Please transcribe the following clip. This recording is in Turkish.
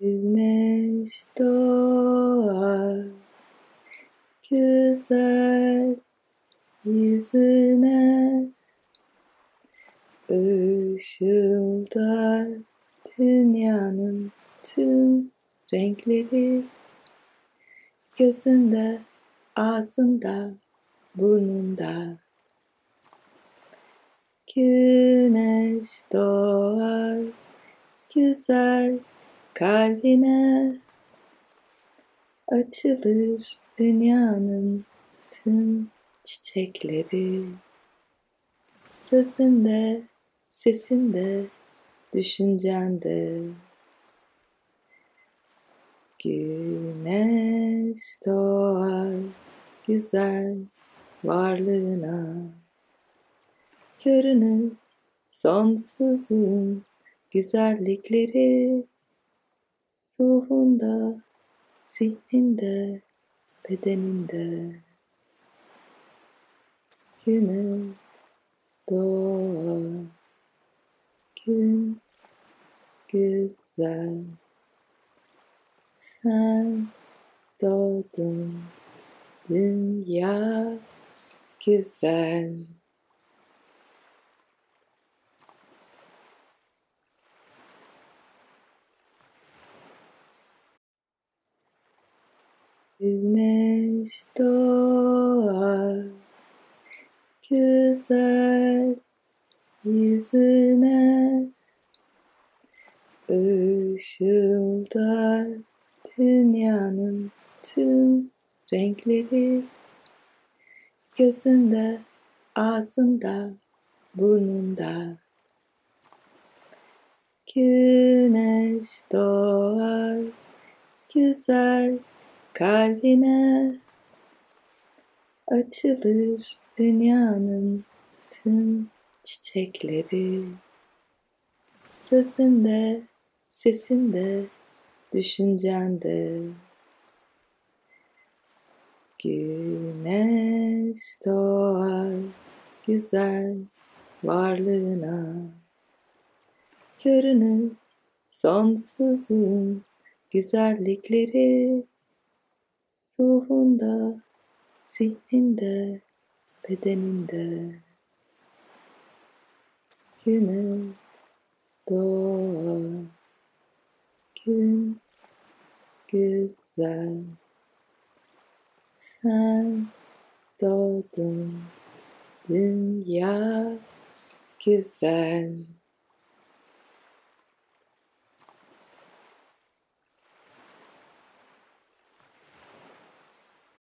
Güneş doğar güzel yüzüne ışıldar dünyanın tüm renkleri gözünde, ağzında, burnunda. Güneş doğar güzel kalbine açılır dünyanın tüm çiçekleri. Sözünde, sesinde, düşüncende. Güneş doğar güzel varlığına. Görünür sonsuzun güzellikleri ruhunda, zihninde, bedeninde. Güne doğar gün güzel. Sen doğdun dünya güzel. Güneş doğar güzel yüzüne ışıldar dünyanın tüm renkleri gözünde, ağzında, burnunda. Güneş doğar güzel kalbine açılır dünyanın tüm çiçekleri. Sözünde, sesinde, düşüncende. Güneş doğar güzel varlığına. Görünür sonsuzun güzellikleri ruhunda, zihninde, bedeninde. Güne doğar gün güzel. Sen doğdun dünya güzel.